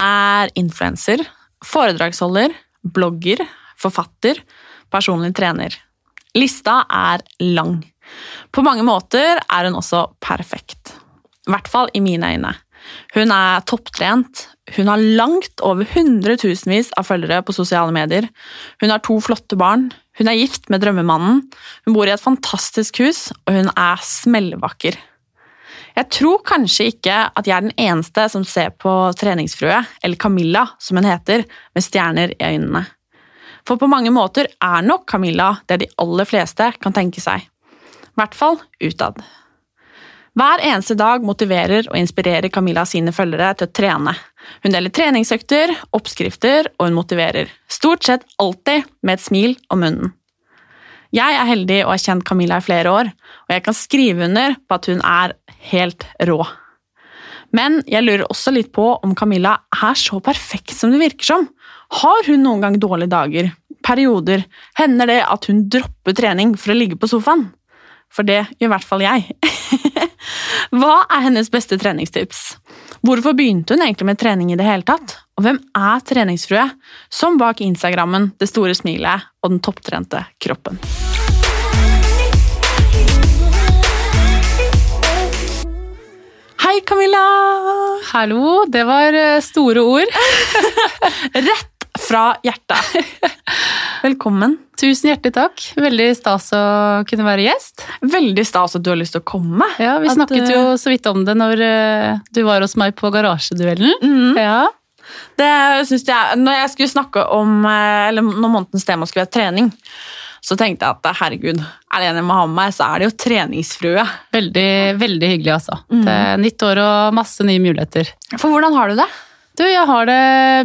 Er influenser, foredragsholder, blogger, forfatter, personlig trener. Lista er lang. På mange måter er hun også perfekt. I hvert fall i mine øyne. Hun er topptrent. Hun har langt over hundretusenvis av følgere på sosiale medier. Hun har to flotte barn. Hun er gift med drømmemannen. Hun bor i et fantastisk hus, og hun er smellvakker. Jeg tror kanskje ikke at jeg er den eneste som ser på treningsfrue, eller Camilla som hun heter, med stjerner i øynene. For på mange måter er nok Camilla det de aller fleste kan tenke seg. I hvert fall utad. Hver eneste dag motiverer og inspirerer Camilla sine følgere til å trene. Hun deler treningsøkter, oppskrifter, og hun motiverer. Stort sett alltid med et smil om munnen. Jeg er heldig og har kjent Camilla i flere år, og jeg kan skrive under på at hun er helt rå. Men jeg lurer også litt på om Camilla er så perfekt som det virker som. Har hun noen gang dårlige dager? Perioder? Hender det at hun dropper trening for å ligge på sofaen? For det gjør i hvert fall jeg. Hva er hennes beste treningstips? Hvorfor begynte hun egentlig med trening i det hele tatt? Og hvem er treningsfrue, som bak Instagrammen, det store smilet og den topptrente kroppen? Hei, Camilla! Hallo, det var eh, store ord. Rett fra hjertet. Velkommen. Tusen hjertelig takk. Veldig stas å kunne være gjest. Veldig stas at du har lyst til å komme. Ja, Vi At, snakket jo eh, så vidt om det når eh, du var hos meg på Garasjeduellen. Mm. Ja. Det synes jeg, når jeg skulle snakke om, eller når månedens tema skulle være trening, så tenkte jeg at herregud, er det en jeg må ha med meg, så er det jo treningsfrue. Veldig, veldig hyggelig, altså. Mm. Det er nytt år og masse nye muligheter. For hvordan har du det? Du, jeg har det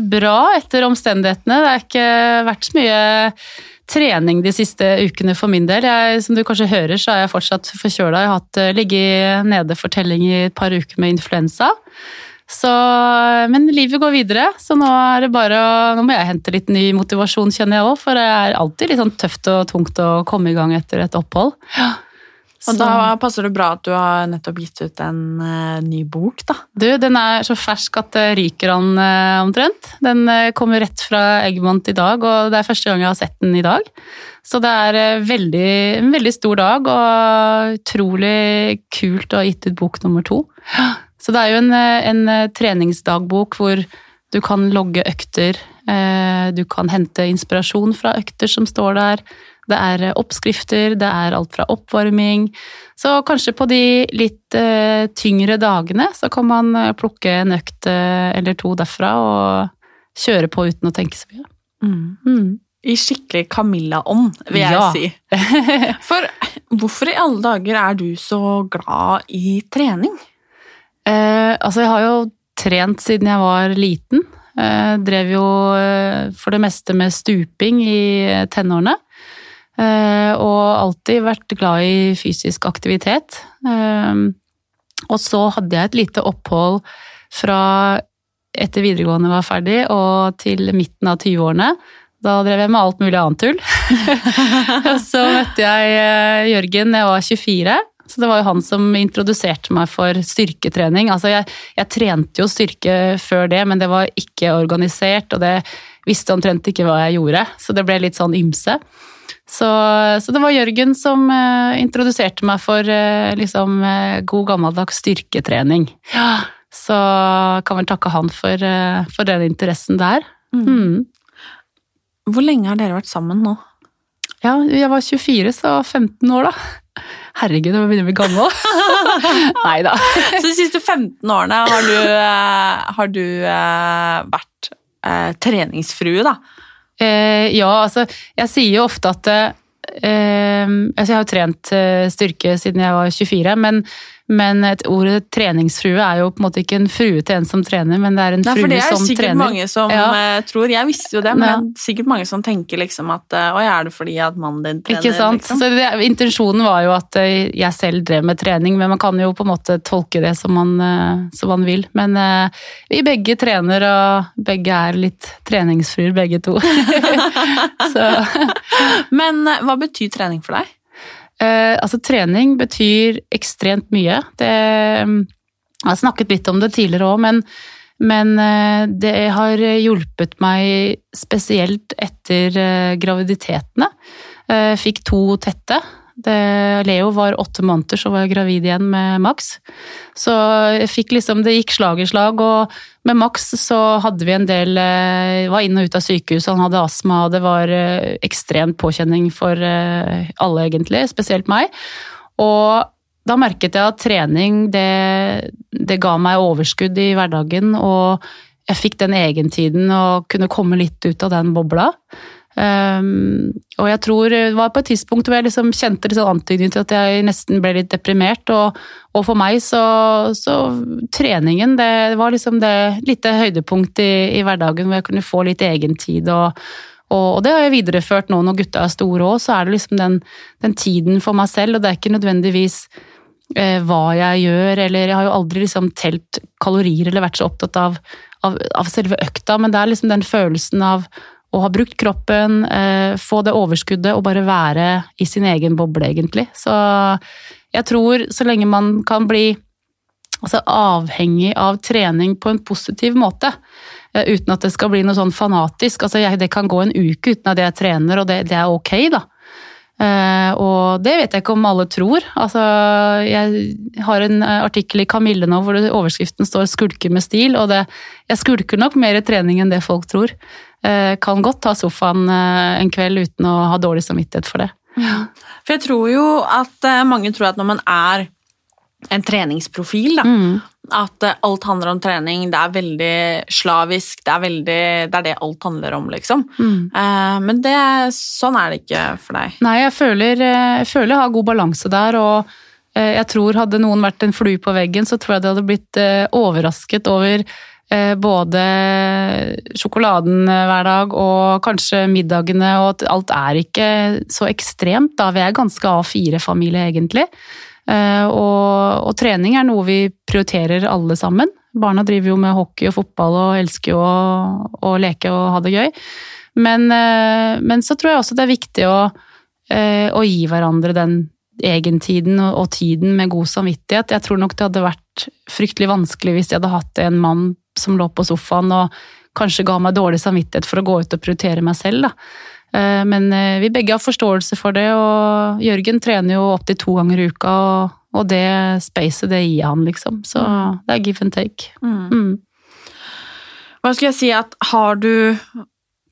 bra etter omstendighetene. Det har ikke vært så mye trening de siste ukene for min del. Jeg, som du kanskje hører, så er jeg fortsatt forkjøla. Jeg har hatt eh, ligget nede for telling i et par uker med influensa. Så, men livet går videre, så nå er det bare Nå må jeg hente litt ny motivasjon, kjenner jeg òg. For det er alltid litt sånn tøft og tungt å komme i gang etter et opphold. Ja. Og Så- da passer det bra at du har nettopp gitt ut en uh, ny bok, da. Du, den er så fersk at det ryker an uh, omtrent. Den uh, kommer rett fra Eggmont i dag, og det er første gang jeg har sett den i dag. Så det er veldig, en veldig stor dag, og utrolig kult å ha gitt ut bok nummer to. Så det er jo en, eh, en eh, treningsdagbok hvor du kan logge økter, eh, du kan hente inspirasjon fra økter som står der. Det er oppskrifter, det er alt fra oppvarming. Så kanskje på de litt tyngre dagene så kan man plukke en økt eller to derfra og kjøre på uten å tenke så mye. Mm. I skikkelig Camilla-ånd, vil jeg Ja. si. For hvorfor i alle dager er du så glad i trening? Eh, altså, jeg har jo trent siden jeg var liten. Eh, drev jo eh, for det meste med stuping i eh, tenårene. Eh, og alltid vært glad i fysisk aktivitet. Eh, og så hadde jeg et lite opphold fra etter videregående var ferdig og til midten av 20-årene. Da drev jeg med alt mulig annet tull. Så møtte jeg Jørgen da jeg var 24. Så det var jo han som introduserte meg for styrketrening. Altså jeg, jeg trente jo styrke før det, men det var ikke organisert, og det visste omtrent ikke hva jeg gjorde. Så det ble litt sånn ymse. Så, så det var Jørgen som uh, introduserte meg for uh, liksom uh, god gammeldags styrketrening. Ja, Så kan vel takke han for, for den interessen der. Mm. Hvor lenge har dere vært sammen nå? Ja, jeg var 24, så 15 år, da. Herregud, jeg begynner å bli gammel. Nei da. Så de siste 15 årene har du, eh, har du eh, vært eh, treningsfrue, da. Eh, ja, altså, jeg sier jo ofte at eh, altså, Jeg har jo trent eh, styrke siden jeg var 24, men, Men et ordet treningsfrue er jo på en måte ikke en frue til en som trener, men det er en Nei, for frue det er sikkert trener. mange som Ja. eh, tror Jeg visste jo det, men Ja. det er sikkert mange som tenker liksom at eh, Oi, er det fordi at mannen din trener? Ikke sant? Liksom? Så det, intensjonen var jo at eh, jeg selv drev med trening, men man kan jo på en måte tolke det som man, som man vil. Men vi begge trener, og begge er litt treningsfruer begge to. Så Men hva betyr trening for deg? Eh, altså, trening betyr ekstremt mye. Det, jeg har snakket litt om det tidligere òg, men, men eh, det har hjulpet meg spesielt etter eh, graviditetene. Eh, fikk to tette. Det, Leo var åtte måneder, så var jeg gravid igjen med Max. Så jeg fikk liksom, det gikk slag i slag, og med Max så hadde vi en del eh, Var inn og ut av sykehuset, han hadde astma, og det var ekstrem ekstremt påkjenning for eh, alle, egentlig, spesielt meg. Og da merket jeg at trening, det, det ga meg overskudd i hverdagen, og jeg fikk den egentiden og kunne komme litt ut av den bobla. Um, og jeg tror det var på et tidspunkt hvor jeg liksom kjente litt sånn antydning til at jeg nesten ble litt deprimert. Og, og for meg så, så treningen, det var liksom det lite høydepunkt i, i hverdagen hvor jeg kunne få litt egentid. Og, og, og det har jeg videreført nå når gutta er store òg, så er det liksom den, den tiden for meg selv, og det er ikke nødvendigvis eh, hva jeg gjør, eller jeg har jo aldri liksom telt kalorier eller vært så opptatt av, av, av selve økta, men det er liksom den følelsen av å ha brukt kroppen, eh, få det overskuddet og bare være i sin egen boble, egentlig. Så jeg tror så lenge man kan bli altså, avhengig av trening på en positiv måte, eh, uten at det skal bli noe sånn fanatisk altså, jeg, Det kan gå en uke uten at jeg trener, og det, det er ok, da. Uh, og det vet jeg ikke om alle tror. Altså, jeg har en artikkel i Kamille nå hvor overskriften står 'skulker med stil', og det, jeg skulker nok mer i trening enn det folk tror. Eh, kan godt ta sofaen eh, en kveld uten å ha dårlig samvittighet for det. For jeg tror jo at eh, mange tror at når man er en treningsprofil, da, Mm. at alt handler om trening, det er veldig slavisk, det er, veldig, det er det alt handler om, liksom. Mm. Men det, sånn er det ikke for deg. Nei, jeg føler, jeg føler jeg har god balanse der, og jeg tror hadde noen vært en flue på veggen, så tror jeg de hadde blitt overrasket over både sjokoladen eh, hver dag og kanskje middagene, og at alt er ikke så ekstremt. Da vi er ganske A4-familie, egentlig. Eh, Og, og trening er noe vi prioriterer alle sammen. Barna driver jo med hockey og fotball og elsker jo å, å leke og ha det gøy. Men, eh, men så tror jeg også det er viktig å, eh, å gi hverandre den egentiden og, og tiden med god samvittighet. Jeg tror nok det hadde vært fryktelig vanskelig hvis jeg hadde hatt en mann som lå på sofaen og kanskje ga meg dårlig samvittighet for å gå ut og prioritere meg selv. Da. Eh, Men eh, vi begge har forståelse for det, og Jørgen trener jo opptil to ganger i uka, og, og det spacet, det gir han, liksom. Så det er give and take. Mm. Hva skulle jeg si at har du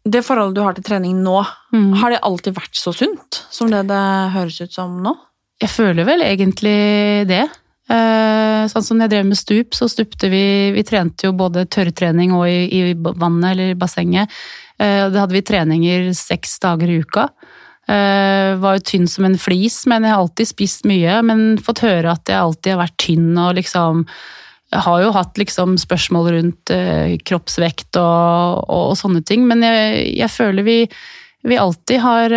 Det forholdet du har til trening nå, Mm. har det alltid vært så sunt som det det høres ut som nå? Jeg føler vel egentlig det. Eh, Sånn som jeg drev med stup, så stupte vi Vi trente jo både tørrtrening og i, i vannet eller i bassenget. Eh, Da hadde vi treninger seks dager i uka. Eh, Var jo tynn som en flis, men jeg har alltid spist mye. Men fått høre at jeg alltid har vært tynn og liksom jeg har jo hatt liksom spørsmål rundt kroppsvekt og, og, og sånne ting, men jeg, jeg føler vi, vi alltid har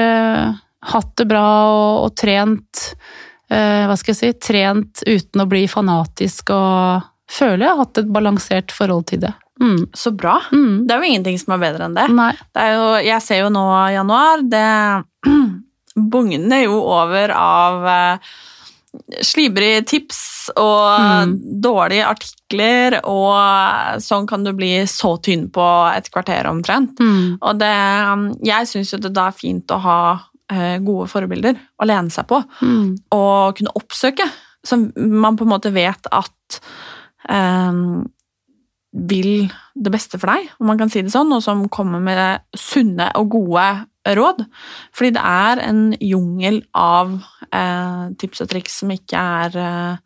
hatt det bra og, og trent Hva skal jeg si? Trent uten å bli fanatisk og føler jeg har hatt et balansert forhold til det. Mm. Så bra. Mm. Det er jo ingenting som er bedre enn det. Det jo, jeg ser jo nå i januar, det bugner jo over av eh, slibrige tips og Mm. dårlige artikler, og sånn kan du bli så tynn på et kvarter omtrent. Mm. Og det, jeg syns jo det da er fint å ha eh, gode forbilder å lene seg på, Mm. og kunne oppsøke, som man på en måte vet at eh, vil det beste for deg, om man kan si det sånn, og som kommer med sunne og gode råd. Fordi det er en jungel av eh, tips og triks som ikke er eh,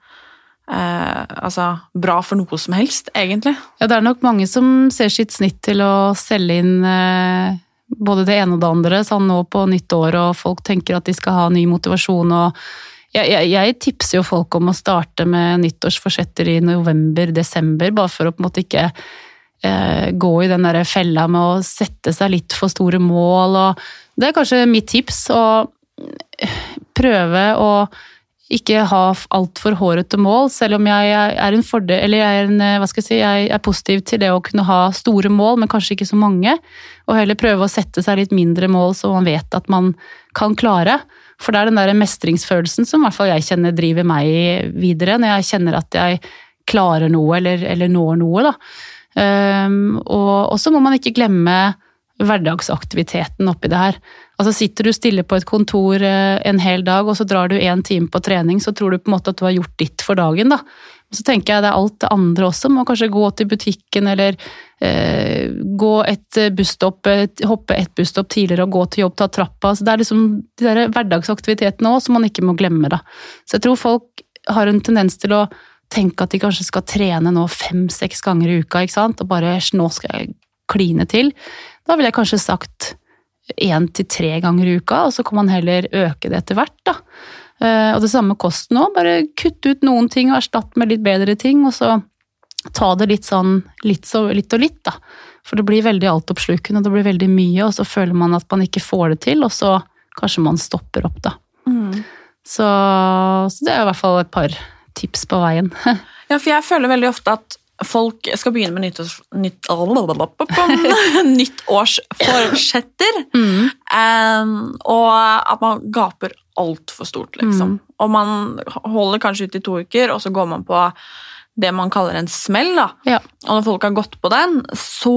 eh, altså, bra for noe som helst, egentlig. Ja, det er nok mange som ser sitt snitt til å selge inn eh, både det ene og det andre sånn nå på nyttår, og folk tenker at de skal ha ny motivasjon. og jeg, jeg, jeg tipser jo folk om å starte med nyttårsforsetter i november-desember, bare for å på en måte ikke eh, gå i den der fella med å sette seg litt for store mål. Og det er kanskje mitt tips, å prøve å ikke ha altfor hårete mål, selv om jeg er en fordel, eller jeg er, en, hva skal jeg, si, jeg er positiv til det å kunne ha store mål, men kanskje ikke så mange. Og heller prøve å sette seg litt mindre mål så man vet at man kan klare. For det er den der mestringsfølelsen som i hvert fall jeg kjenner driver meg videre, når jeg kjenner at jeg klarer noe eller, eller når noe. Da. Um, og så må man ikke glemme hverdagsaktiviteten oppi det her. Altså Sitter du stille på et kontor eh, en hel dag, og så drar du én time på trening, så tror du på en måte at du har gjort ditt for dagen. da. Så tenker jeg det er alt det andre også. Må kanskje gå til butikken eller eh, gå et busstopp, hoppe et busstopp tidligere og gå til jobb, ta trappa. Så det er liksom de der hverdagsaktivitetene òg som man ikke må glemme. da. Så jeg tror folk har en tendens til å tenke at de kanskje skal trene nå fem-seks ganger i uka, ikke sant? og bare nå skal jeg kline til. Da ville jeg kanskje sagt én til tre ganger i uka, og så kan man heller øke det etter hvert. da. Eh, og det samme kosten òg. Bare kutte ut noen ting og erstatte med litt bedre ting, og så ta det litt sånn litt, så, litt og litt, da. For det blir veldig altoppslukende, det blir veldig mye, og så føler man at man ikke får det til, og så kanskje man stopper opp, da. Mm. Så, så, det er i hvert fall et par tips på veien. ja, for jeg føler veldig ofte at folk skal begynne med nyttårs, nytt, nyttårsforsetter. Mm. Um, og at man gaper altfor stort, liksom. Mm. Og man holder kanskje ut i to uker, og så går man på det man kaller en smell. da. Ja. Og når folk har gått på den, så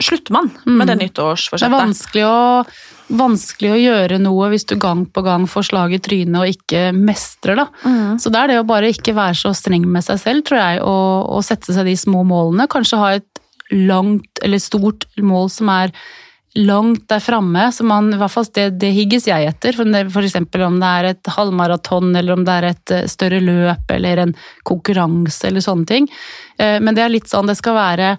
slutter man med mm. det nyttårsforsettet. Det er vanskelig å, vanskelig å, gjøre noe hvis du gang på gang får slag i trynet og ikke mestrer. Da. Mm. Så det er det å bare ikke være så streng med seg selv, tror jeg, og, og sette seg de små målene. Kanskje ha et langt eller stort mål som er langt der framme. Det, det higges jeg etter. F.eks. om det er et halvmaraton, eller om det er et eh, større løp eller en konkurranse eller sånne ting. Eh, men det er litt sånn det skal være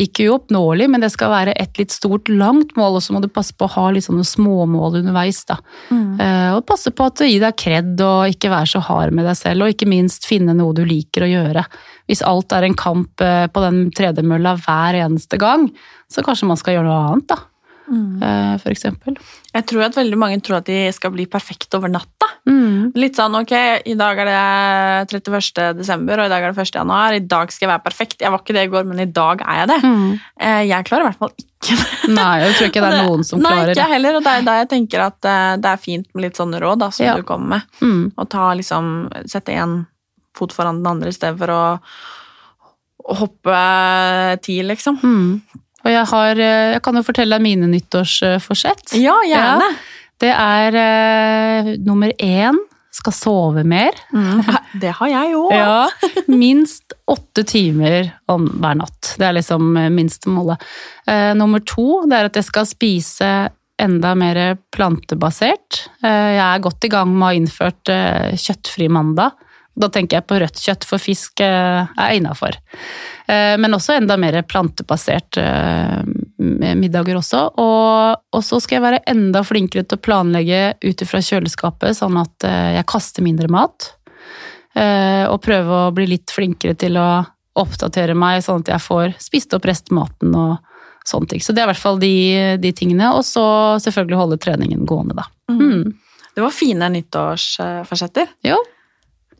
ikke uoppnåelig, men det skal være et litt stort, langt mål, og så må du passe på å ha litt sånne småmål underveis. da. Mm. Eh, og passe på at du gir deg kred og ikke være så hard med deg selv, og ikke minst finne noe du liker å gjøre. Hvis alt er en kamp eh, på den tredemølla hver eneste gang, så kanskje man skal gjøre noe annet, da. Mm. For eksempel. Jeg tror at veldig mange tror at de skal bli perfekte over natta. Mm. Litt sånn ok, i dag er det 31. desember, og i dag er det 1. januar. I dag skal jeg være perfekt. Jeg var ikke det i går, men i dag er jeg det. Mm. Eh, jeg klarer i hvert fall ikke det. Nei, jeg tror ikke det er noen som Nei, klarer det. Nei, ikke heller, og det er da jeg tenker at eh, det er fint med litt sånne råd da, som ja. du kommer med. Mm. Og ta liksom, sette én fot foran den andre i stedet for å hoppe ti, liksom. Mm. Og jeg, har, eh, jeg kan jo fortelle deg mine nyttårsforsett. Ja, gjerne. Ja. Det er uh, nummer én skal sove mer. Mm. Det har jeg òg. ja, minst åtte timer om hver natt. Det er liksom eh, minstemålet. Uh, nummer to det er at jeg skal spise enda mer plantebasert. Uh, jeg er godt i gang med å ha innført kjøttfri mandag. Da tenker jeg på rødt kjøtt, for fisk er innafor. Men også enda mer plantebasert middager også. Og, så skal jeg være enda flinkere til å planlegge ut ifra kjøleskapet, sånn at eh, jeg kaster mindre mat. Eh, og prøve å bli litt flinkere til å oppdatere meg, sånn at jeg får spist opp restmaten og sånne ting. Så det er i hvert fall de, de tingene. Og så selvfølgelig holde treningen gående, da. Mm. Det var fine nyttårsforsetter. Jo.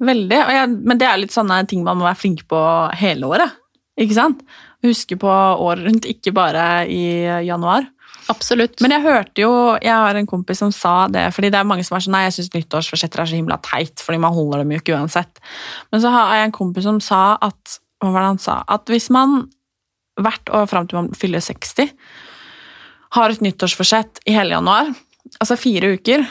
Veldig. Jeg, men det er litt sånne ting man må være flink på hele året. Ikke sant? huske på året rundt, ikke bare i januar. Absolutt. Men jeg hørte jo Jeg har en kompis som sa det, fordi det er mange som er sånn Nei, jeg syns nyttårsforsetter er så himla teit, fordi man holder dem jo ikke uansett. Men så har jeg en kompis som sa at Hva var det han sa? At hvis man hvert år fram til man fyller 60, har et nyttårsforsett i hele januar, altså fire uker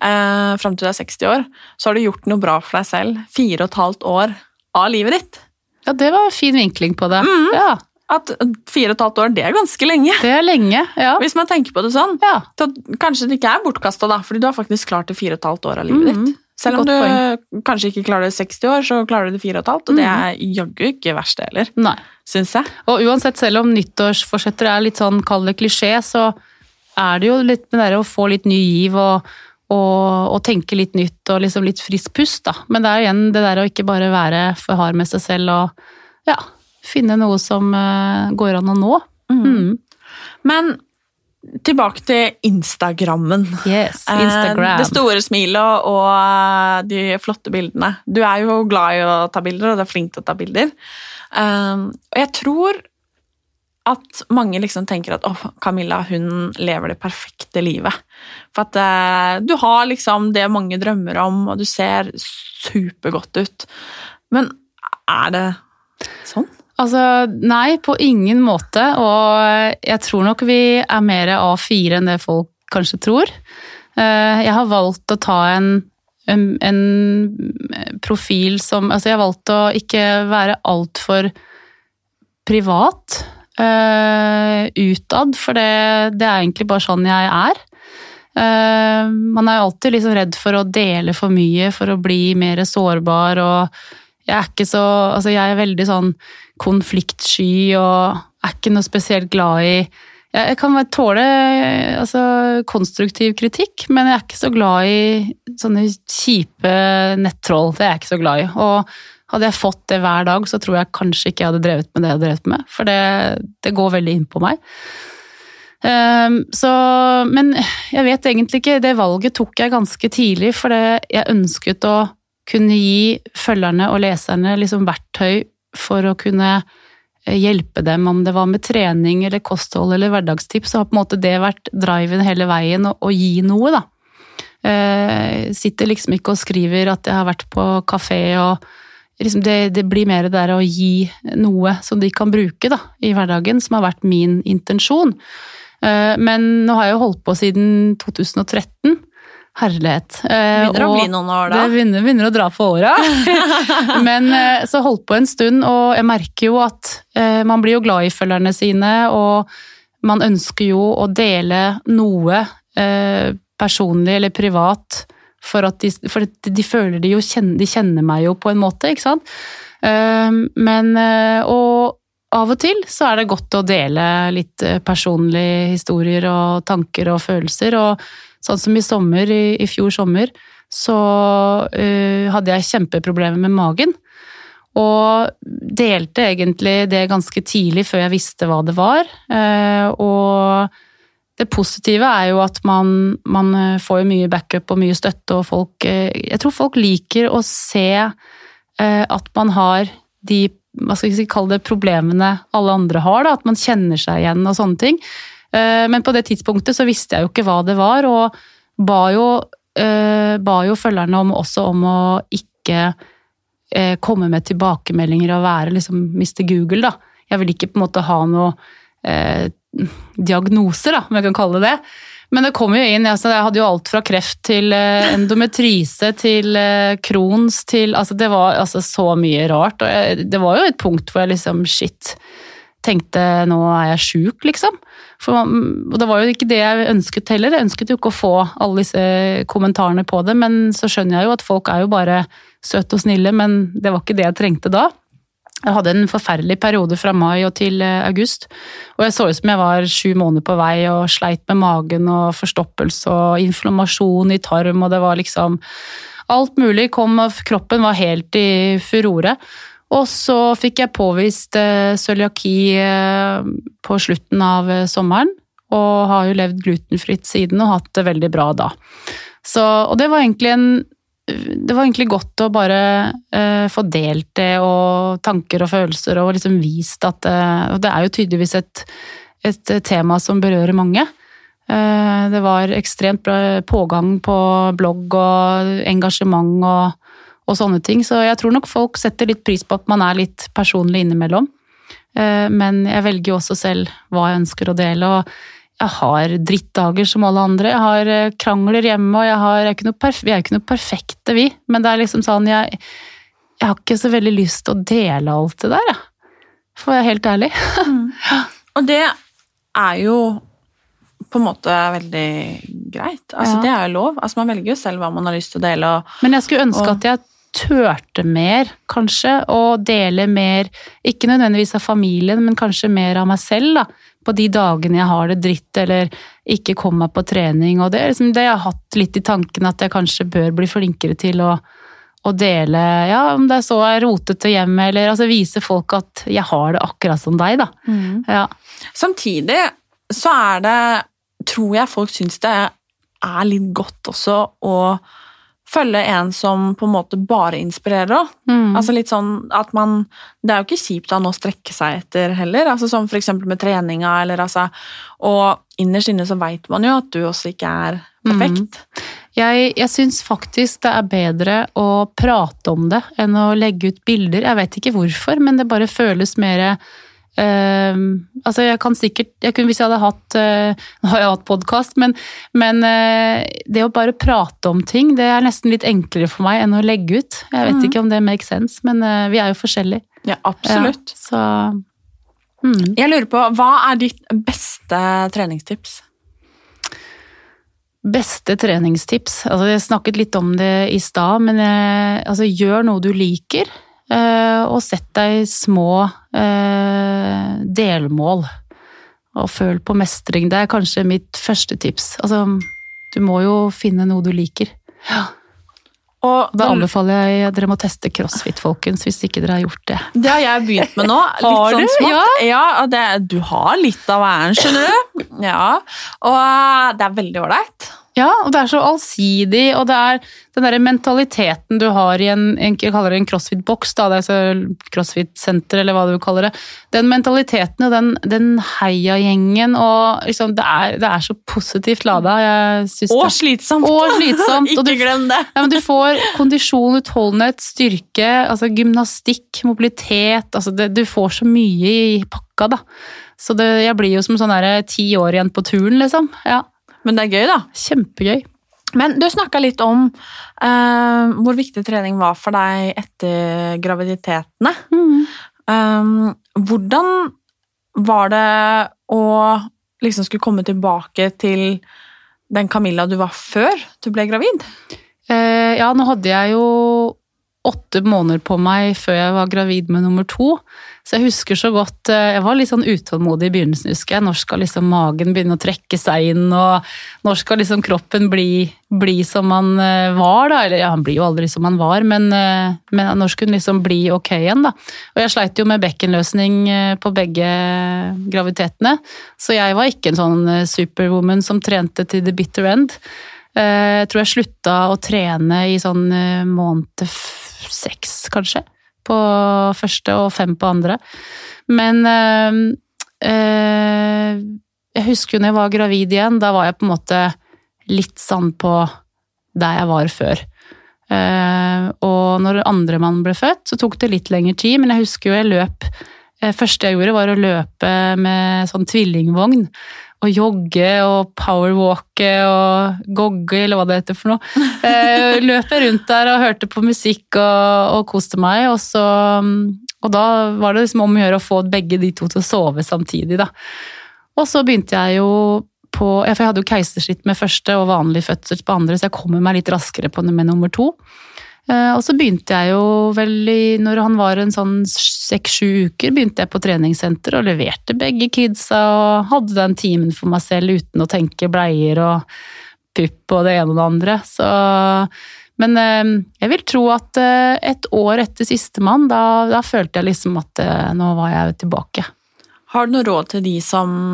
eh, fram til du er 60 år, så har du gjort noe bra for deg selv fire og et halvt år av livet ditt. Ja, det var en fin vinkling på det. Mm. Ja. At fire og et halvt år, det er ganske lenge. Det er lenge, ja. Hvis man tenker på det sånn. Ja. Så kanskje det ikke er bortkasta, da, fordi du har faktisk klart det fire og et halvt år av livet mm. ditt. Selv om du poeng. kanskje ikke klarer det 60 år, så klarer du det fire og et halvt, og det mm. er jaggu ikke verst, det heller. Nei. Syns jeg. Og uansett, selv om nyttårsforsetter er litt sånn, kall det klisjé, så er det jo litt med det å få litt ny giv og og, og tenke litt nytt og liksom litt frisk pust, da. Men det er igjen det der å ikke bare være for hard med seg selv og ja, finne noe som uh, går an å nå. Mm. Men tilbake til Instagrammen. Yes, Eh, Instagram. Det store smilet og eh, de flotte bildene. Du er jo glad i å ta bilder, og du er flink til å ta bilder. Og jeg tror at mange liksom tenker at oh, Camilla hun lever det perfekte livet. For at eh, du har liksom det mange drømmer om, og du ser supergodt ut. Men er det sånn? Altså, nei, på ingen måte. Og jeg tror nok vi er mer A4 enn det folk kanskje tror. Eh, Jeg har valgt å ta en, en, en profil som Altså, jeg har valgt å ikke være altfor privat eh, utad, for det, det er egentlig bare sånn jeg er. Uh, man er jo alltid liksom redd for å dele for mye, for å bli mer sårbar, og jeg er ikke så Altså, jeg er veldig sånn konfliktsky og er ikke noe spesielt glad i jeg kan tåle altså, konstruktiv kritikk, men jeg er ikke så glad i sånne kjipe nettroll. Det er jeg ikke så glad i. Og hadde jeg fått det hver dag, så tror jeg kanskje ikke jeg hadde drevet med det jeg har drevet med. For det, det går veldig inn på meg. Um, så, men jeg vet egentlig ikke. Det valget tok jeg ganske tidlig, for jeg ønsket å kunne gi følgerne og leserne liksom verktøy for å kunne eh, hjelpe dem, om det var med trening eller kosthold eller hverdagstips, så har på en måte det vært driven hele veien å gi noe, da. Eh, sitter liksom ikke og skriver at jeg har vært på kafé og liksom det, det blir mer det der å gi noe som de kan bruke da, i hverdagen, som har vært min intensjon. Eh, men nå har jeg jo holdt på siden 2013. Herlighet. Eh, Begynner å bli noen år da. det begynner, begynner å dra på åra. Men eh, så holdt på en stund, og jeg merker jo at man blir jo glad i følgerne sine, og man ønsker jo å dele noe personlig eller privat, for de, for de føler de jo kjenner, de kjenner meg jo på en måte, ikke sant. Eh, Men eh, Og av og til så er det godt å dele litt eh, personlige historier og tanker og følelser, og sånn som i sommer, i, i fjor sommer, så uh, hadde jeg kjempeproblemer med magen. Og delte egentlig det ganske tidlig, før jeg visste hva det var. Uh, og det positive er jo at man, man eh, får mye backup og mye støtte, og folk eh, Jeg tror folk liker å se eh, at man har de hva skal vi kalle det problemene alle andre har, da, at man kjenner seg igjen og sånne ting. Men på det tidspunktet så visste jeg jo ikke hva det var, og ba jo, ba jo følgerne om, også om å ikke komme med tilbakemeldinger og være liksom Mr. Google, da. Jeg vil ikke på en måte ha noe diagnoser, da, om jeg kan kalle det det. Men det kom jo inn, altså, jeg hadde jo alt fra kreft til eh, endometrise til eh, Crohns til Altså det var altså så mye rart. Og jeg, det var jo et punkt hvor jeg liksom shit tenkte nå er jeg sjuk, liksom. For, og det var jo ikke det jeg ønsket heller. Jeg ønsket jo ikke å få alle disse kommentarene på det, men så skjønner jeg jo at folk er jo bare søte og snille, men det var ikke det jeg trengte da. Jeg hadde en forferdelig periode fra mai og til eh, august, og jeg så ut som jeg var sju måneder på vei og sleit med magen og forstoppelse og inflammasjon i tarm, og det var liksom Alt mulig kom, og kroppen var helt i furore. Og så fikk jeg påvist eh, cøliaki eh, på slutten av sommeren, og har jo levd glutenfritt siden og hatt det veldig bra da. Så, og det var egentlig en det var egentlig godt å bare uh, få delt det, og tanker og følelser, og liksom vist at uh, Og det er jo tydeligvis et, et tema som berører mange. Uh, det var ekstremt bra pågang på blogg og engasjement og, og sånne ting, så jeg tror nok folk setter litt pris på at man er litt personlig innimellom. Eh, men jeg velger jo også selv hva jeg ønsker å dele. og jeg har drittdager som alle andre. Jeg har eh, krangler hjemme, og jeg har, jeg er vi er jo ikke noe perfekte, vi. Men det er liksom sånn jeg, jeg har ikke så veldig lyst til å dele alt det der, jeg. For å være helt ærlig. Og det er jo på en måte veldig greit. Altså, Ja. Det er jo lov. Altså, man velger jo selv hva man har lyst til å dele. Og, Men jeg skulle ønske Og- at jeg turte mer, kanskje, og dele mer, ikke nødvendigvis av familien, men kanskje mer av meg selv, da. På de dagene jeg har det dritt eller ikke kommer meg på trening. Og det er liksom det jeg har hatt litt i tanken at jeg kanskje bør bli flinkere til å, å dele Ja, om det er så er rotete hjemme, eller altså vise folk at jeg har det akkurat som deg, da. Ja. Samtidig så er det Tror jeg folk syns det er litt godt også å følge en som på en måte bare inspirerer òg. Mm. Altså litt sånn at man Det er jo ikke kjipt å nå strekke seg etter heller, altså som eksempel med treninga, eller altså Og innerst inne så veit man jo at du også ikke er perfekt. Jeg, jeg syns faktisk det er bedre å prate om det enn å legge ut bilder. Jeg vet ikke hvorfor, men det bare føles mer eh, altså jeg kan sikkert jeg kunne, Hvis jeg hadde hatt uh, Nå har jeg hatt podkast, men, men uh, det å bare prate om ting, det er nesten litt enklere for meg enn å legge ut. Jeg vet mm. ikke om det makes sense, men eh, vi er jo forskjellige. Ja, absolutt. Ja, så mm. Jeg lurer på, hva er ditt beste treningstips? Beste treningstips. Altså, jeg snakket litt om det i stad, men altså, gjør noe du liker. Eh, og sett deg små eh, delmål. Og føl på mestring. Det er kanskje mitt første tips. Altså, du må jo finne noe du liker. Og Da anbefaler jeg dere må teste crossfit, folkens, hvis ikke dere har gjort det. Det har jeg begynt med nå. Litt Har sånn du? smått. Ja, ja det, du har litt av æren, skjønner du. Ja, Og det er veldig ålreit. Ja, og det er så allsidig, og det er den derre mentaliteten du har i en, en jeg kaller det en crossfit-boks, da, det er crossfit-senter, eller hva du kaller det. Den mentaliteten og den, den heiagjengen, og liksom, det er, det er så positivt lada. Jeg synes Og slitsomt. Og slitsomt, og Ikke du- glem det. Ja, men du får kondisjon, utholdenhet, styrke, altså gymnastikk, mobilitet. Altså det, du får så mye i pakka, da. Så det, jeg blir jo som sånn ti år igjen på turen, liksom. Ja, Men det er gøy, da. Kjempegøy. Men du snakka litt om uh, hvor viktig trening var for deg etter graviditetene. Um, hvordan var det å liksom skulle komme tilbake til den Camilla du var før du ble gravid? Uh, ja, nå hadde jeg jo åtte måneder på meg før jeg var gravid med nummer to. Så jeg husker så godt eh, Jeg var litt sånn utålmodig i begynnelsen, husker jeg. Når skal liksom magen begynne å trekke seg inn, og når skal liksom kroppen bli, bli som man eh, var, da? Eller ja, han blir jo aldri som han var, men, eh, men når skulle han liksom bli ok igjen, da? Og jeg sleit jo med bekkenløsning på begge graviditetene, så jeg var ikke en sånn superwoman som trente til the bitter end. Jeg tror jeg slutta å trene i sånn måned seks, kanskje. På første og fem på andre. Men øh, øh, jeg husker jo når jeg var gravid igjen, da var jeg på en måte litt sånn på der jeg var før. Uh, og når andremann ble født, så tok det litt lengre tid, men jeg husker jo jeg løp det første jeg gjorde, var å løpe med sånn tvillingvogn og jogge og powerwalke og gogge, eller hva det heter for noe. Eh, løp jeg rundt der og hørte på musikk og, og koste meg, og, så, og da var det liksom om å gjøre å få begge de to til å sove samtidig, da. Og så begynte jeg jo på For jeg hadde jo keisersnitt med første og vanlig fødsel på andre, så jeg kommer meg litt raskere på med nummer to. Eh, Og så begynte jeg jo vel i Når han var en sånn seks-sju uker, begynte jeg på treningssenter og leverte begge kidsa og hadde den timen for meg selv uten å tenke bleier og pupp og det ene og det andre. Så Men eh, jeg vil tro at eh, et år etter sistemann, da, da følte jeg liksom at nå var jeg tilbake. Har du noe råd til de som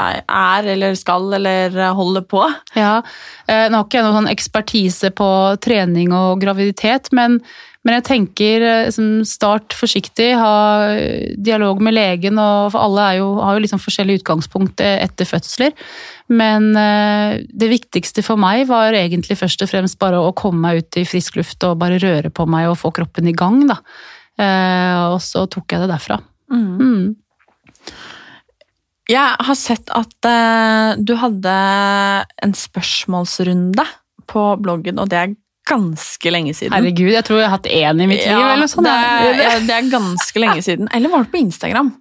er eller skal eller holder på? Ja, eh, Nå har ikke jeg noen sånn ekspertise på trening og graviditet, men, men jeg tenker eh, start forsiktig, ha dialog med legen, og for alle er jo, har jo liksom forskjellig utgangspunkt eh, etter fødsler. Men det viktigste for meg var egentlig først og fremst bare å komme meg ut i frisk luft og bare røre på meg og få kroppen i gang, da. Og så tok jeg det derfra. Mm. Jeg har sett at uh, du hadde en spørsmålsrunde på bloggen, og det er ganske lenge siden. Herregud, jeg tror jeg har hatt én i mitt liv, Ja, eller sånn. det, er, ja, det er ganske lenge siden. Eller var det på Instagram?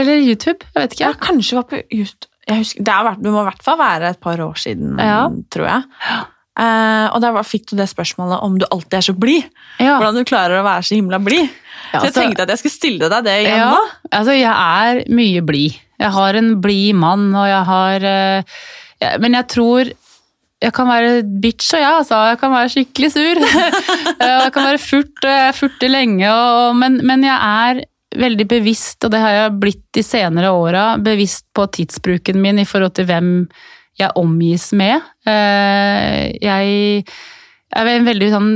Eller YouTube, jeg vet ikke. Ja, kanskje var på YouTube. Husker, det, er, det må i hvert fall være et par år siden, Ja. tror jeg. Uh, og der fikk du det spørsmålet om du alltid er så blid. Hvordan du klarer å være så himla blid. Ja, så jeg tenkte at jeg skulle stille deg det igjen Ja, nå. altså jeg er mye blid. Jeg har en blid mann, og jeg har uh, ja, Men jeg tror jeg kan være bitch og jeg, altså. Jeg kan være skikkelig sur. Jeg kan være furt, og jeg furter lenge, og, men, men jeg er veldig bevisst, og det har jeg blitt de senere åra, bevisst på tidsbruken min i forhold til hvem jeg omgis med. Uh, Jeg jeg er en veldig sånn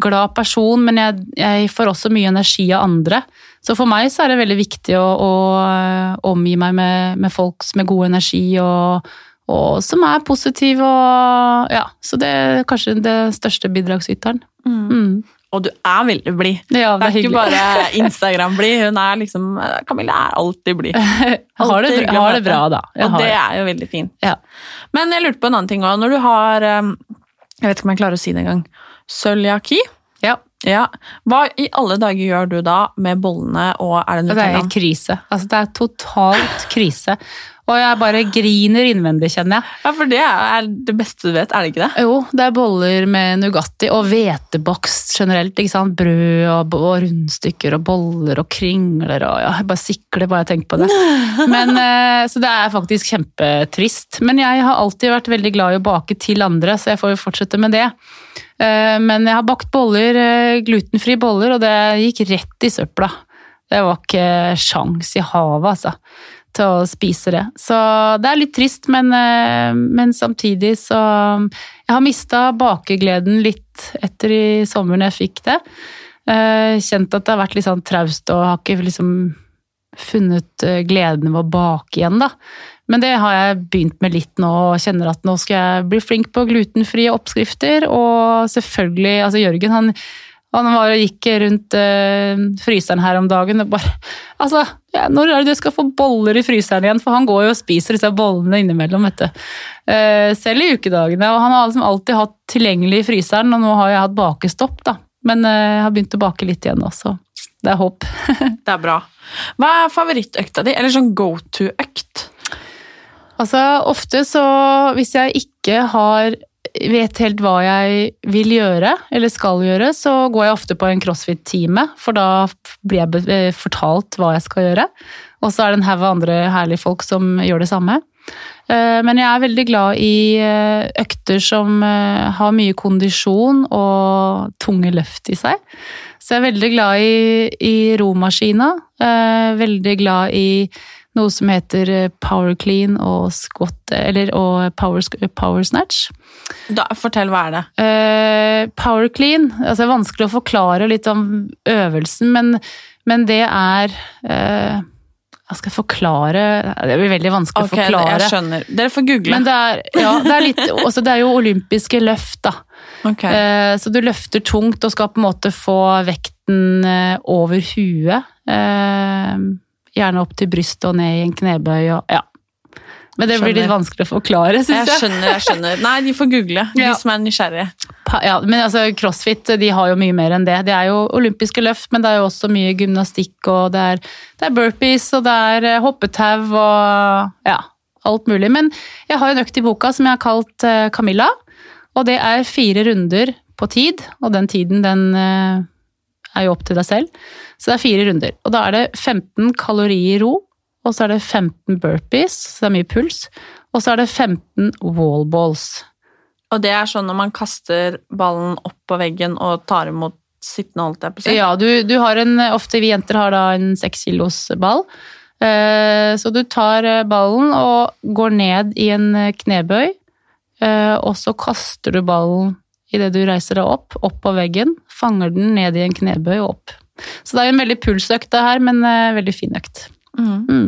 glad person, men jeg, jeg får også mye energi av andre. Så for meg så er det veldig viktig å, å øh, omgi meg med, med folk med god energi og, og som er positive. Og, ja, så det er kanskje det største bidragsyteren. Mm. Og du er veldig blid. Ja, Det er ikke bare Instagram-blid. Hun er liksom Camilla er alltid blid. Har det, har det bra, da. Jeg Og det er jo veldig fint. Ja. Men jeg lurte på en annen ting òg. Når du har um, Jeg vet ikke om jeg klarer å si det engang. Cøliaki. ja. Ja. Hva i alle dager gjør du da med bollene og er det Det er krise. Altså, det er totalt krise. Og jeg bare griner innvendig, kjenner jeg. Ja, for det er det beste du vet, er det ikke det? Jo, det er boller med Nugatti og hvetebakst generelt. ikke sant? Brød og, og rundstykker og boller og kringler og ja, Jeg bare sikler bare jeg tenker på det. Men, eh, så det er faktisk kjempetrist. Men jeg har alltid vært veldig glad i å bake til andre, så jeg får jo fortsette med det. Eh, Men jeg har bakt boller, eh, glutenfrie boller, og det gikk rett i søpla. Det var ikke sjans i havet, altså til å spise det. Så det er litt trist, men, eh, men samtidig så Jeg har mista bakegleden litt etter i sommeren jeg fikk det. Eh, Kjent at det har vært litt sånn traust og har ikke liksom funnet eh, gleden ved å bake igjen, da. Men det har jeg begynt med litt nå, og kjenner at nå skal jeg bli flink på glutenfrie oppskrifter. Og selvfølgelig, altså Jørgen han, han var og gikk rundt øh, fryseren her om dagen og bare Altså, ja, når er det du skal få boller i fryseren igjen? For han går jo og spiser disse bollene innimellom, vet du. Uh, selv i ukedagene. Og han har liksom alltid hatt tilgjengelig i fryseren, og nå har jeg hatt bakestopp, da. Men eh, jeg har begynt å bake litt igjen også. Det er håp. Det er bra. Hva er favorittøkta di? Eller sånn go to-økt? Altså, ofte så Hvis jeg ikke har vet helt hva jeg vil gjøre, eller skal gjøre, så går jeg ofte på en crossfit-time, for da blir jeg eh, fortalt hva jeg skal gjøre. Og så er det en haug andre herlige folk som gjør det samme. Eh, Men jeg er veldig glad i eh, økter som har mye kondisjon og tunge løft i seg. Så jeg er veldig glad i, i romaskina. Veldig glad i noe som heter power clean og squat, eller og power, power snatch. Da, fortell, hva er det? Uh, power clean, altså det er vanskelig å forklare litt om øvelsen, men, men det er uh, jeg skal forklare Det blir veldig vanskelig okay, å forklare. jeg skjønner. Dere får google. Men det er, ja, det er litt også, Det er jo olympiske løft, da. Okay. Eh, Så du løfter tungt og skal på en måte få vekten over huet. Gjerne opp til brystet og ned i en knebøy og ja. Men det blir litt vanskelig å forklare, Jeg syns jeg. skjønner, jeg skjønner. Nei, de får google, Ja. de som er nysgjerrige. Ja, men altså, CrossFit de har jo mye mer enn det. Det er jo olympiske løft, men det er jo også mye gymnastikk, og det er, det er burpees, og det er eh, hoppetau og ja, alt mulig. Men jeg har en økt i boka som jeg har kalt eh, Camilla, og det er fire runder på tid, og den tiden den eh, er jo opp til deg selv. Så det er fire runder. Og da er det 15 kalorier ro, og så er det 15 burpees, så det er mye puls, og så er det 15 wallballs. Og det er sånn når man kaster ballen opp på veggen og tar imot sittende, holdt jeg på å si. Ja, du, du har en, ofte vi jenter har da en seks kilos ball. Eh, Så du tar eh, ballen og går ned i en eh, knebøy, og så kaster du ballen idet du reiser deg opp, opp på veggen, fanger den ned i en knebøy og opp. Så det er en veldig pulsøkt det her, men veldig fin økt. Mm. Mm.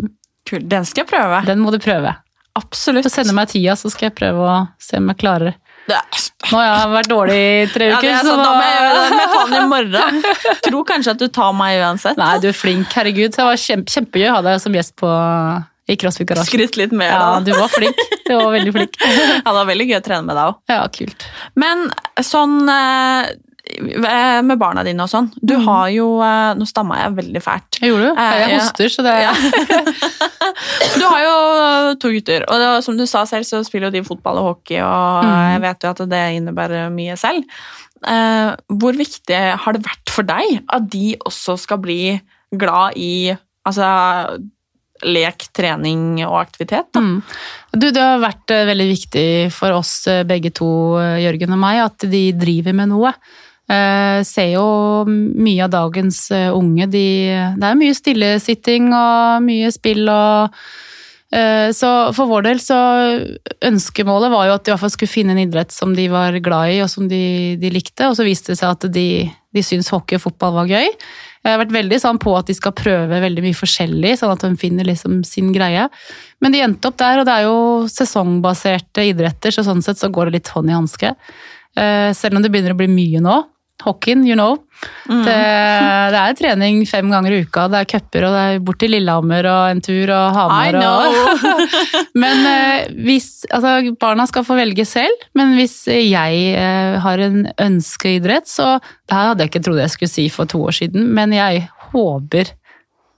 Kult. Den skal jeg prøve. Den må du prøve. Absolutt. Så sende meg tida, så skal jeg prøve å se om jeg klarer det. Nå har jeg vært dårlig i tre ja, uker, er så sånn, da må jeg gjøre det. med må jeg ta den i morgen. Tror kanskje at du tar meg uansett. Nei, du er flink. Herregud. Det var kjempe, kjempegøy å ha deg som gjest på, i CrossFit Garasjen. Skryt litt mer, da. Ja, du var flink. Du var veldig flink. Ja, det var veldig gøy å trene med deg òg. Ja, kult. Men sånn eh, med barna dine og sånn. Du Mhm. har jo eh, Nå stamma jeg veldig fælt. Jeg gjorde det. Eh, Jeg hoster, så det. Du har jo to gutter, og det, som du sa selv, så spiller jo de fotball og hockey, og Mhm. jeg vet jo at det innebærer mye selv. Eh, hvor viktig har det vært for deg at de også skal bli glad i altså, lek, trening og aktivitet? Da? Mm. Du, det har vært eh, veldig viktig for oss eh, begge to, eh, Jørgen og meg, at de driver med noe. Eh, ser jo mye av dagens eh, unge, de, det er mye stillesitting og mye spill og eh, Så for vår del så ønskemålet var jo at de i hvert fall skulle finne en idrett som de var glad i og som de, de likte, og så viste det seg at de, de syntes hockey og fotball var gøy. Jeg har vært veldig sånn på at de skal prøve veldig mye forskjellig, sånn at de finner liksom sin greie. Men de endte opp der, og det er jo sesongbaserte idretter, så sånn sett så går det litt hånd i hanske. Selv om det begynner å bli mye nå. Hockeyen, you know. Mm. Det, det er trening fem ganger i uka, det er cuper, og det er bort til Lillehammer og en tur og Hamar og! Men eh, hvis Altså, barna skal få velge selv, men hvis jeg eh, har en ønskeidrett, så Det her hadde jeg ikke trodd jeg skulle si for to år siden, men jeg håper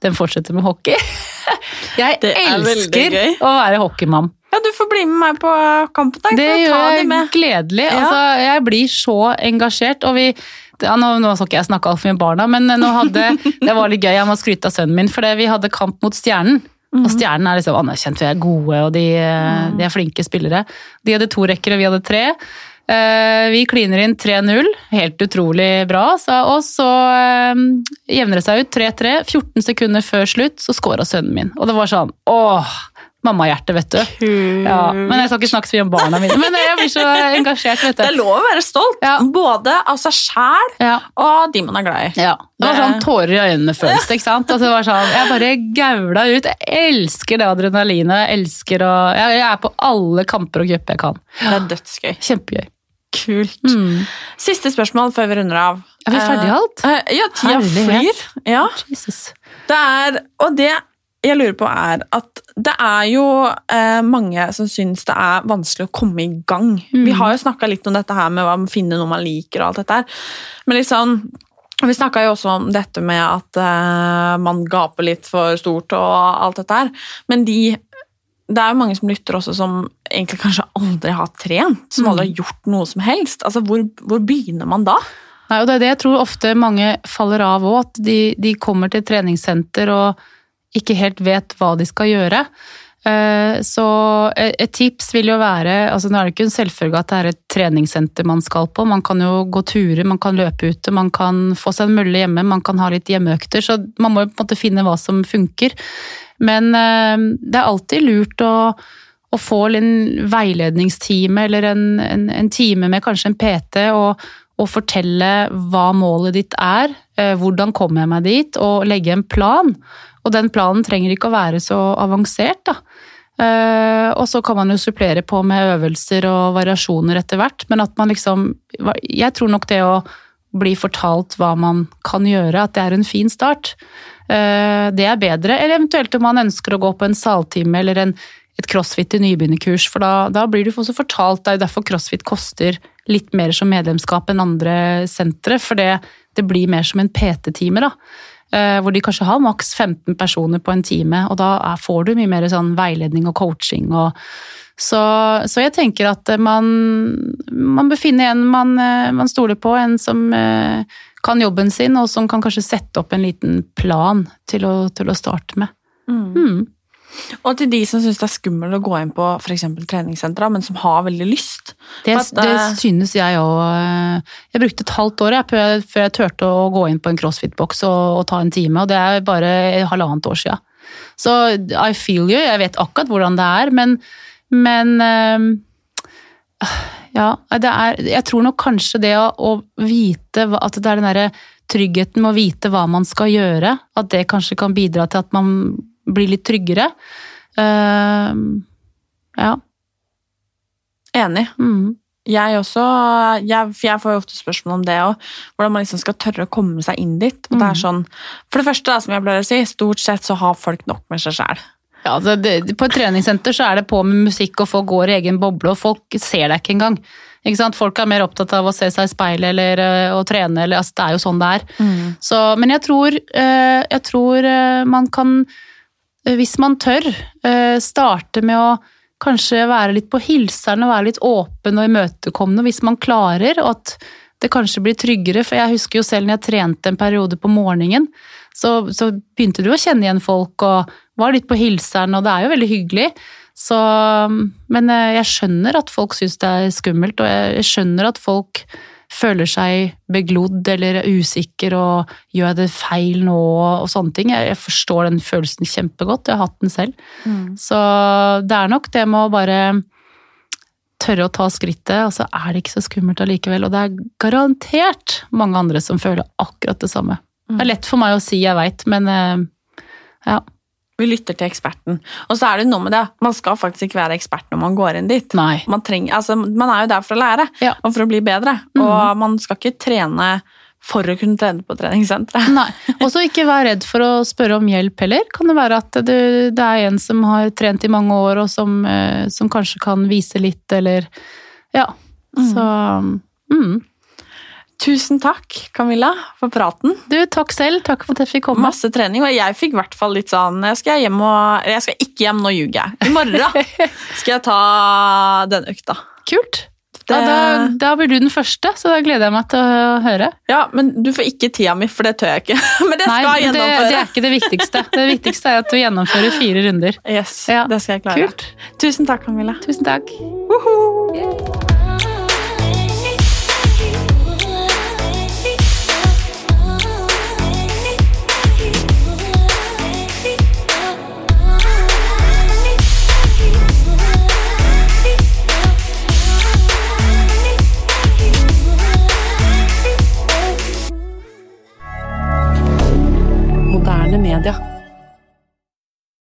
den fortsetter med hockey. Jeg er elsker å være hockeymann. Ja, du får bli med meg på kampen. Da. Det gjør jeg gledelig. Ja. Altså, jeg blir så engasjert. Og vi, ja, nå, nå skal ikke jeg snakke altfor mye om barna, men nå hadde, det var litt gøy. Jeg må skryte av sønnen min, for vi hadde kamp mot Stjernen. Mm. Og Stjernen er liksom anerkjent, vi er gode, og de, mm. de er flinke spillere. De hadde to rekker, og vi hadde tre. Eh, Vi kliner inn 3-0, helt utrolig bra. Så, og så eh, jevner det seg ut 3-3. 14 sekunder før slutt så scora sønnen min. Og det var sånn åh, mammahjerte, vet du. Ja, men jeg skal ikke snakke så mye om barna mine. Men jeg blir så engasjert, vet du. Det er lov å være stolt, Ja. både av seg sjæl Ja, og de man er glad i. ja. Det var sånn tårer i øynene-følelse. ikke sant? Altså, det var sånn, jeg bare gaula ut. Jeg elsker det adrenalinet. Jeg elsker å Jeg, er på alle kamper og cuper jeg kan. Det er dødsgøy. Kjempegøy. Kult. Mm. Siste spørsmål før vi runder av. Er vi ferdige alt? Eh, eh, ja, tida flyr. Ja, Jesus. det er, og det jeg lurer på er at det er jo eh, mange som syns det er vanskelig å komme i gang. Mm. Vi har jo snakka litt om dette her med å finne noe man liker og alt dette her. Men liksom, vi snakka jo også om dette med at eh, man gaper litt for stort og alt dette her. Men de det er jo mange som lytter også som egentlig kanskje aldri har trent, som Mm. aldri har gjort noe som helst. Altså, hvor, hvor begynner man da? Nei, og det er det jeg tror ofte mange faller av òg, at de, de kommer til treningssenter og ikke helt vet hva de skal gjøre. Eh, Så et tips vil jo være altså Nå er det ikke en selvfølge at det er et treningssenter man skal på. Man kan jo gå turer, man kan løpe ute, man kan få seg en mølle hjemme, man kan ha litt hjemmeøkter. Så man må jo på en måte finne hva som funker. Men eh, det er alltid lurt å, å få en veiledningstime eller en, en, en time med kanskje en PT og, og fortelle hva målet ditt er, eh, hvordan kommer jeg meg dit, og legge en plan. Og den planen trenger ikke å være så avansert, da. Uh, og så kan man jo supplere på med øvelser og variasjoner etter hvert, men at man liksom Jeg tror nok det å bli fortalt hva man kan gjøre, at det er en fin start. uh, det er bedre. Eller eventuelt om man ønsker å gå på en saltime eller en, et crossfit i nybegynnerkurs, for da, da blir du også fortalt. Det er jo derfor crossfit koster litt mer som medlemskap enn andre sentre, for det, det blir mer som en PT-time, da. Eh, Hvor de kanskje har maks 15 personer på en time, og da får du mye mer sånn veiledning og coaching og så, så jeg tenker at man, man bør finne en man, eh, man stoler på, en som eh, kan jobben sin, og som kan kanskje sette opp en liten plan til å, til å starte med. Mm. Og til de som syns det er skummelt å gå inn på f.eks. treningssentra, men som har veldig lyst. Det, at, det eh, synes jeg òg. Jeg brukte et halvt år jeg, før jeg- før jeg turte å gå inn på en crossfit-boks og, og ta en time, og det er bare halvannet år siden. Så I feel you, jeg vet akkurat hvordan det er, men, men eh, Ja, det er Jeg tror nok kanskje det å, å vite At det er den derre tryggheten med å vite hva man skal gjøre, at det kanskje kan bidra til at man blir litt tryggere. Uh, ja. Enig. Mm. Jeg også, jeg, jeg får jo ofte spørsmål om det òg, hvordan man liksom skal tørre å komme seg inn dit. Og det er Mhm. sånn, For det første, da, som jeg pleier å si, stort sett så har folk nok med seg sjæl. Ja, det, det, på et treningssenter så er det på med musikk, og folk går i egen boble, og folk ser deg ikke engang. Ikke sant? Folk er mer opptatt av å se seg i speilet eller eh, å trene, eller altså, det er jo sånn det er. Så, men jeg tror, eh, jeg tror eh, man kan, hvis man tør, eh, starte med å kanskje være litt på hilseren og være litt åpen og imøtekommende hvis man klarer, og at det kanskje blir tryggere. For jeg husker jo selv når jeg trente en periode på morgenen, så, så begynte du å kjenne igjen folk og var litt på hilseren, og det er jo veldig hyggelig. Så, men eh, jeg skjønner at folk syns det er skummelt, og jeg skjønner at folk føler seg beglodd eller er usikker og gjør jeg det feil nå og sånne ting. Jeg, jeg forstår den følelsen kjempegodt, jeg har hatt den selv. Så det er nok det med å bare tørre å ta skrittet, og så er det ikke så skummelt allikevel. Og det er garantert mange andre som føler akkurat det samme. Det er lett for meg å si jeg veit, men eh, ja. Vi lytter til eksperten. Og så er det noe med det, man skal faktisk ikke være ekspert når man går inn dit. Man, trenger, altså, man er jo der for å lære Ja. og for å bli bedre. Og man skal ikke trene for å kunne trene på treningssenteret. Nei. Og så ikke vær redd for å spørre om hjelp heller. Kan det være at det, det er en som har trent i mange år, og som, eh, som kanskje kan vise litt, eller Ja. Så mm. Tusen takk, Camilla, for praten. Du, takk selv. Takk for at jeg fikk komme. Masse trening, og jeg fikk i hvert fall litt sånn Jeg skal hjem og Jeg skal ikke hjem, nå ljuger jeg. I morgen skal jeg ta den økta. Kult. Det- Ja, da, da blir du den første, så da gleder jeg meg til å høre. Ja, men du får ikke tida mi, for det tør jeg ikke. Men det Nei, skal jeg det, det gjennomføre. er ikke det viktigste. Det viktigste er at du gjennomfører fire runder. Yes, Ja, det skal jeg klare. Kult. Tusen takk, Camilla. Tusen takk. Moderne العودة